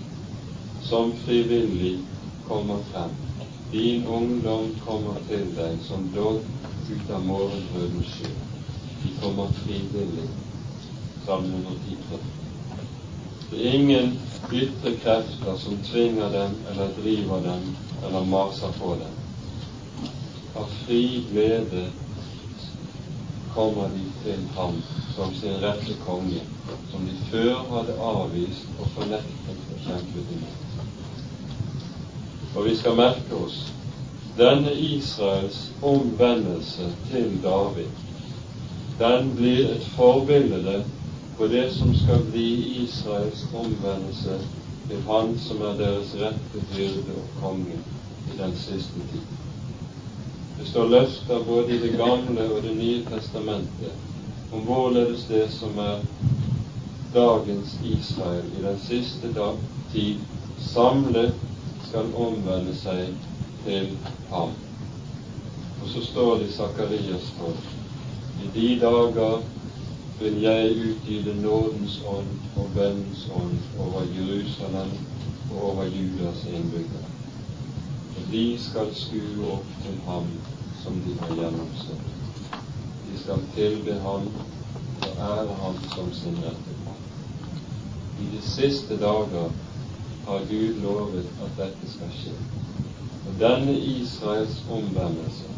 som frivillig kommer frem. Din ungdom kommer til deg som dogg ut av morgenbrødens sjø. De kommer frivillig. Salme 110. Det er ingen ytre krefter som tvinger dem eller driver dem eller maser på dem. Av fri glede kommer de til ham som sin rette konge, som de før hadde avvist og fornektet og kjempet imot. Og vi skal merke oss denne Israels omvendelse til David, den blir et forbilde på det som skal bli Israels omvendelse til Han som er deres rette hyrde og konge i den siste tid. Det står løfter både i Det gamle og Det nye testamentet om hvorledes det som er dagens Israel i den siste dag, tid samlet skal omvende seg til ham. Og så står det i Sakarias 12.: I de dager vil jeg utgyte nådens ånd og bønnens ånd over Jerusalem og over Judas innbyggere. De skal skue opp til ham som de har gjennomstått. De skal tilbe ham og ære ham som sin rette I de siste dager har Gud lovet at dette skal skje. Og denne Israels omvendelse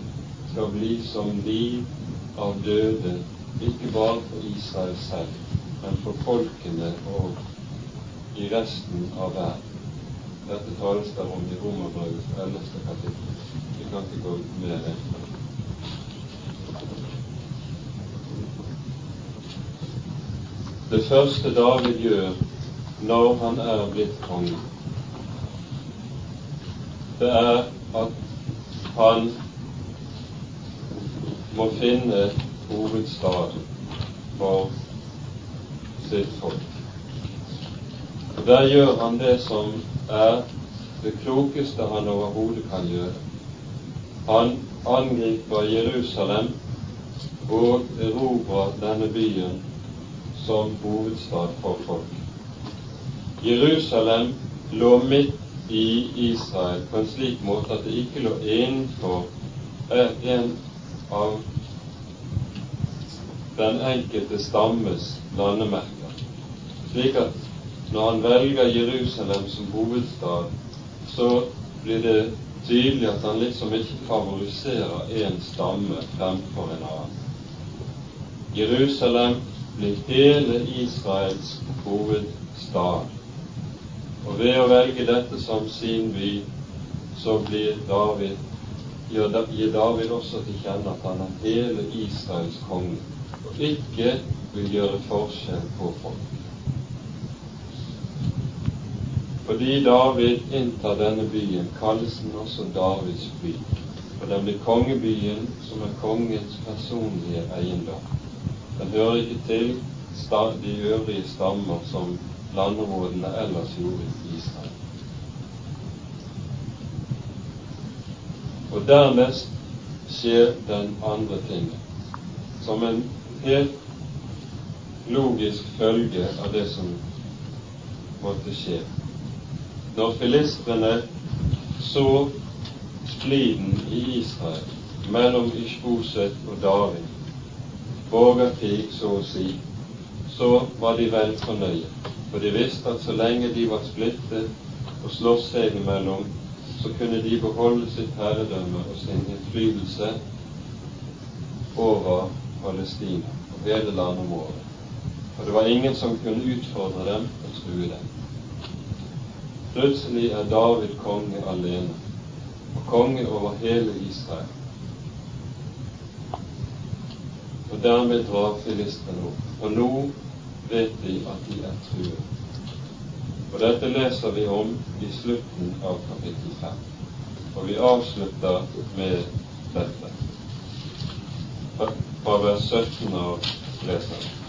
skal bli som liv av døde, ikke bare for Israel selv, men for folkene og i resten av verden. Dette tales det om i Romerbrevets 11. kapittel. Vi kan ikke gå på det. Det første David gjør når han er blitt konge, det er at han må finne hovedstaden for sitt folk. Og Der gjør han det som er det klokeste han overhodet kan gjøre. Han angriper Jerusalem og erobrer denne byen som hovedstad for folk. Jerusalem lå midt i Israel på en slik måte at det ikke lå innenfor en av den enkelte stammes landemerker. Slik at når han velger Jerusalem som hovedstad, så blir det tydelig at han liksom ikke favoriserer én stamme fremfor en annen. Jerusalem blir hele Israels hovedstad. Og ved å velge dette som sin by, så blir David, gir David også til kjenne at han er hele Israels konge, og ikke vil gjøre forskjell på folk. Fordi David inntar denne byen, kalles den også Davids by. og den blir kongebyen som er kongens personlige eiendom. Den hører ikke til de øvrige stammer som landområdene ellers gjorde i Israel. Og dernest skjer den andre tingen, som en helt logisk følge av det som måtte skje når filistrene så spliden i Israel mellom Ishboset og David, borgerkrig så å si, så var de vel fornøye. For de visste at så lenge de var splittet og sloss seg imellom, så kunne de beholde sitt herredømme og sin innflytelse over Palestina og hele landområdet. For det var ingen som kunne utfordre dem og true dem. Plutselig er David konge alene, og konge over hele Israel. Og dermed drar filistene opp. Og nå vet de at de er truet. Og dette leser vi om i slutten av kapittel 5. Og vi avslutter med dette fra vers 17 av leseren.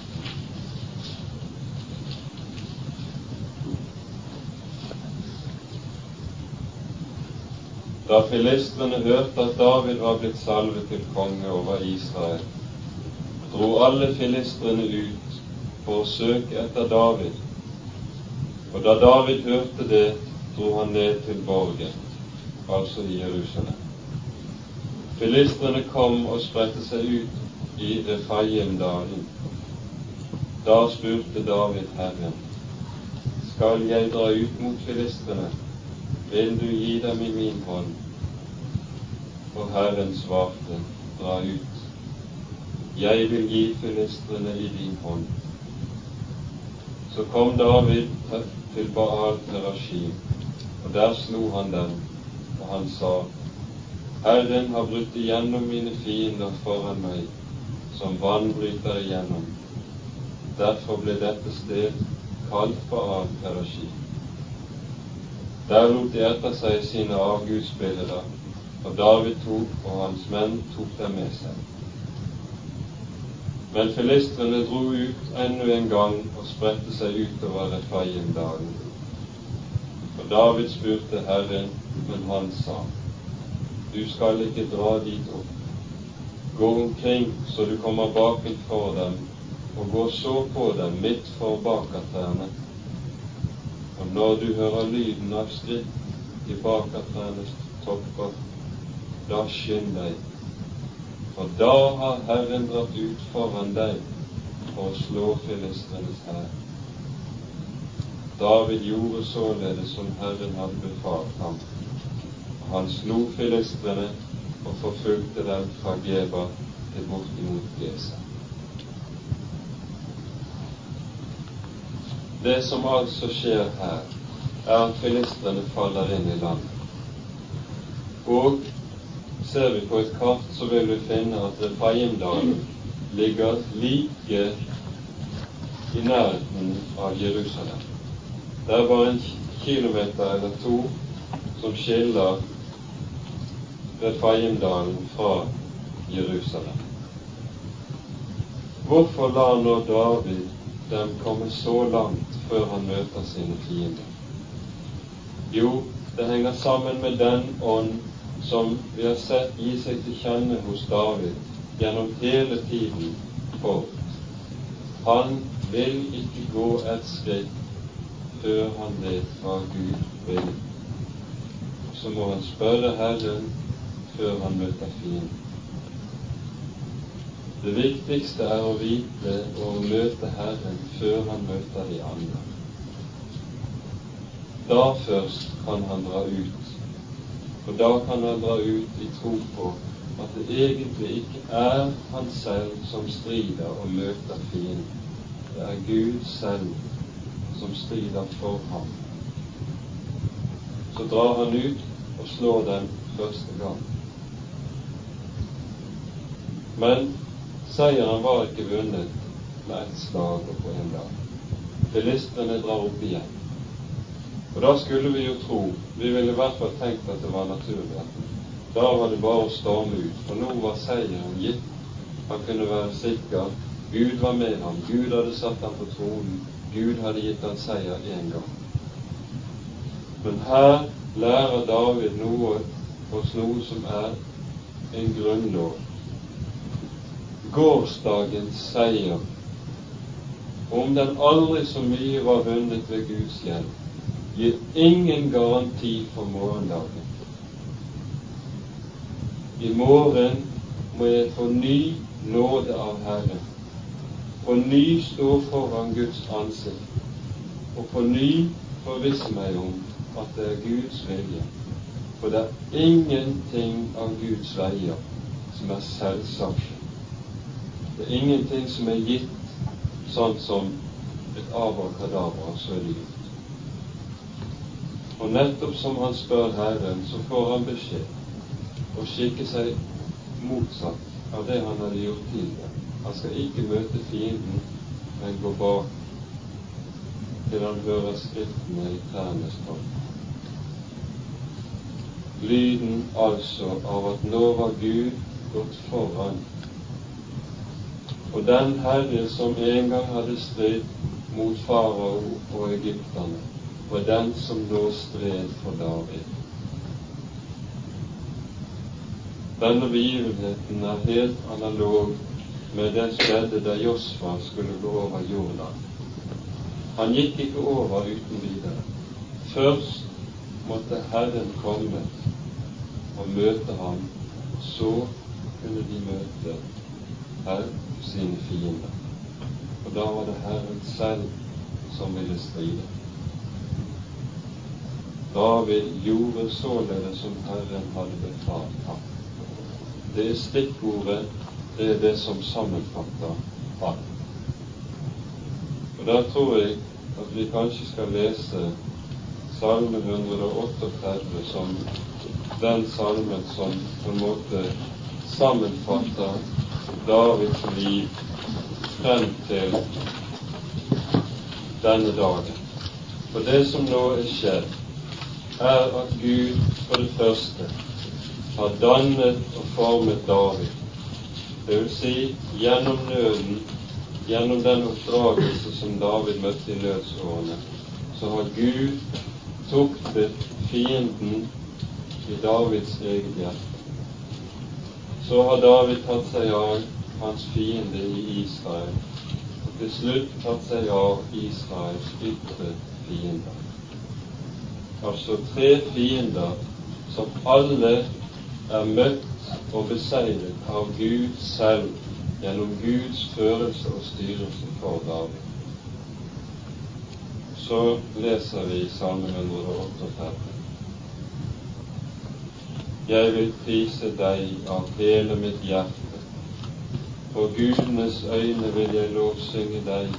Da filistrene hørte at David var blitt salvet til konge over Israel, dro alle filistrene ut for å søke etter David. Og da David hørte det, dro han ned til borgen, altså i Jerusalem. Filistrene kom og spredte seg ut i Efraim-dalen. Da spurte David Herren, skal jeg dra ut mot filistrene? Vil du gi dem i min hånd? Og Herren svarte, dra ut. jeg vil gi filistrene i din hånd. Så kom David til Baal Perashim, og der slo han dem, og han sa, Herren har brutt igjennom mine fiender foran meg, som vann bryter igjennom. Derfor ble dette sted kalt Baal Perashim. Der lot de etter seg sine avgudsbilder, og David tok, og hans menn tok dem med seg. Men filistrene dro ut enda en gang og spredte seg utover Refaimdalen. Og David spurte Herren, men han sa, Du skal ikke dra dit opp. Gå omkring så du kommer bakenfor dem, og gå så på dem midt for bakertrærne. Og når du hører lyden av skritt i bakertrærnes topper, da skynd deg for da har Herren dratt ut foran deg for å slå filistrenes hær. David gjorde således som Herren hadde befalt ham. Han slo filistrene og forfulgte dem fra Geba til bortimot Gesa. Det som altså skjer her, er at filistrene faller inn i landet. Og ser vi på et kart, så vil vi finne at Refaimdalen ligger like i nærheten av Jerusalem. Det er bare en kilometer eller to som skiller Refaimdalen fra Jerusalem. Hvorfor lar nå David dem komme så langt før han møter sine fiender? Jo, det henger sammen med den ånd som vi har sett gi seg til kjenne hos David gjennom hele tiden for han vil ikke gå et skritt før han vet hva Gud vil. Så må han spørre Herren før han møter fienden. Det viktigste er å vite og møte Herren før han møter de andre. Da først kan han dra ut og da kan han dra ut i tro på at det egentlig ikke er han selv som strider og møter fienden. Det er Gud selv som strider for ham. Så drar han ut og slår dem første gang. Men seieren var ikke vunnet med ett slag og på en dag. Filistrene drar opp igjen. Og da skulle vi jo tro, vi ville i hvert fall tenkt at det var naturlig. Da var det bare å storme ut, for nå var seieren gitt. Han kunne være sikker. Gud var med ham. Gud hadde satt ham på tronen. Gud hadde gitt ham seier én gang. Men her lærer David noe hos noe som er en grunnlov. Gårsdagens seier, om den aldri så mye var vunnet ved Guds hjelp, gir ingen garanti for morgendagen. I morgen må jeg få ny nåde av Herren, på ny stå foran Guds ansikt, og på ny forvisse meg om at det er Guds vilje. For det er ingenting av Guds veier som er selvsagt. Det er ingenting som er gitt sånn som et abrakadabra, så er det gitt. Og nettopp som han spør Herren, så får han beskjed å skikke seg motsatt av det han hadde gjort tidligere. Han skal ikke møte fienden, men gå bak til han hører skriftene i trærnes tall. Lyden altså av at nå var Gud gått foran. Og den Herre som en gang hadde stridd mot farao og egypterne, var den som nå stred for David. Denne begivenheten er helt analog med det skjedde da Josfa skulle gå over Jordan. Han gikk ikke over uten videre. Først måtte Herren komme og møte ham, så kunne de møte her sine fiender. Og da var det Herren selv som ville stride. David gjorde således som Herren hadde betalt ham. Det stikkordet det er det som sammenfatter alt. Og Der tror jeg at vi kanskje skal lese Salme 138 som den salmen som på en måte sammenfatter Davids liv frem til denne dagen. For det som nå er skjedd, er at Gud for det første har dannet og formet David. Det vil si gjennom nøden, gjennom den oppdragelse som David møtte i nødsårene, så har Gud tuktet fienden i Davids eget hjerte. Så har David tatt seg av hans fiende i Israel, og til slutt tatt seg av Israels ytre fiender. Altså tre fiender som alle er møtt og beseiret av Gud selv gjennom Guds førelse og styrelse for David. Så leser vi Salme 138. Jeg vil prise deg av hele mitt hjerte. For gudenes øyne vil jeg lovsynge deg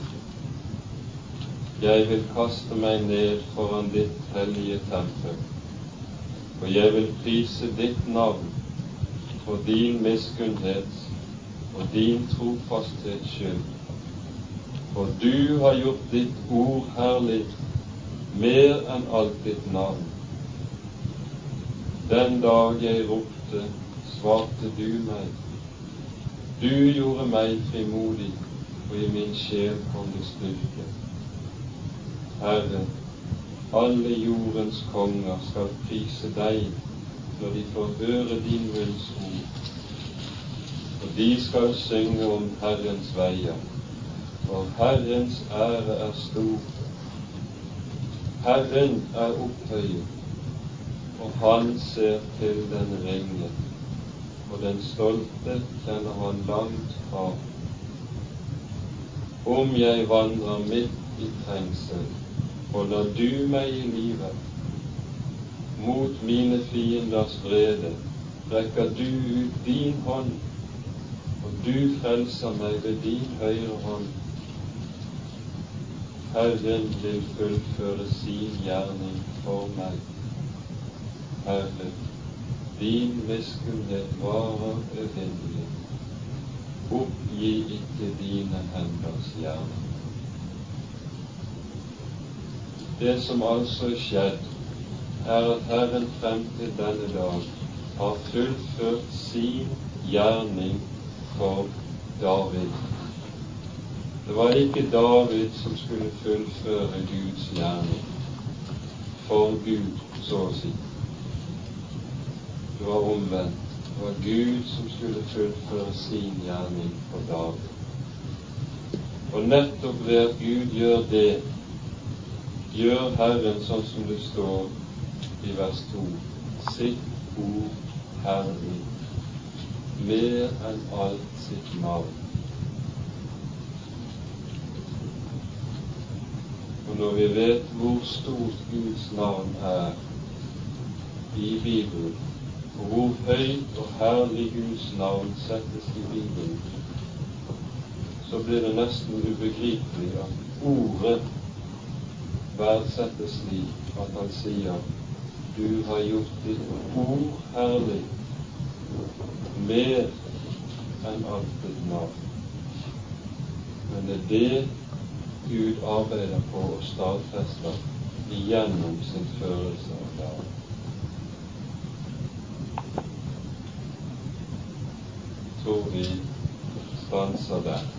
jeg vil kaste meg ned foran ditt hellige tempel, og jeg vil prise ditt navn for din miskunnhet og din trofasthets skyld. For du har gjort ditt ord herlig mer enn alt ditt navn. Den dag jeg ropte, svarte du meg. Du gjorde meg frimodig, og i min sjel kom det styrke. Herre, alle jordens konger skal prise deg når de får høre din munns ord. Og de skal synge om Herrens veier, for Herrens ære er stor. Herren er opphøyet, og han ser til den ringe, og den stolte kjenner han langt fra. Om jeg vandrer midt i trengsel, holder du meg i live. Mot mine fienders vrede rekker du ut din hånd, og du frelser meg ved din høyre hånd. Herren vil fullføre sin gjerning for meg. Herre, din miskunnhet varer uendelig. Oppgi ikke dine henders gjerning. Det som altså er skjedd, er at Herren frem til denne dag har fullført sin gjerning for David. Det var ikke David som skulle fullføre Guds gjerning for Gud, så å si. Det var omvendt. Det var Gud som skulle fullføre sin gjerning for David. Og nettopp ved at Gud gjør det, gjør Herren sånn som det står i vers 2, sitt ord herlig, mer enn alt sitt navn. Og når vi vet hvor stort Guds navn er i Bibelen, hvor høyt og herlig Guds navn settes i Bibelen, så blir det nesten ubegripelig at ordet verdsettes slik at han sier du har gjort ditt ord herlig mer enn alt ditt navn. Men det er det Gud arbeider på å stadfeste igjennom sin følelse av det. Tror vi stanser der.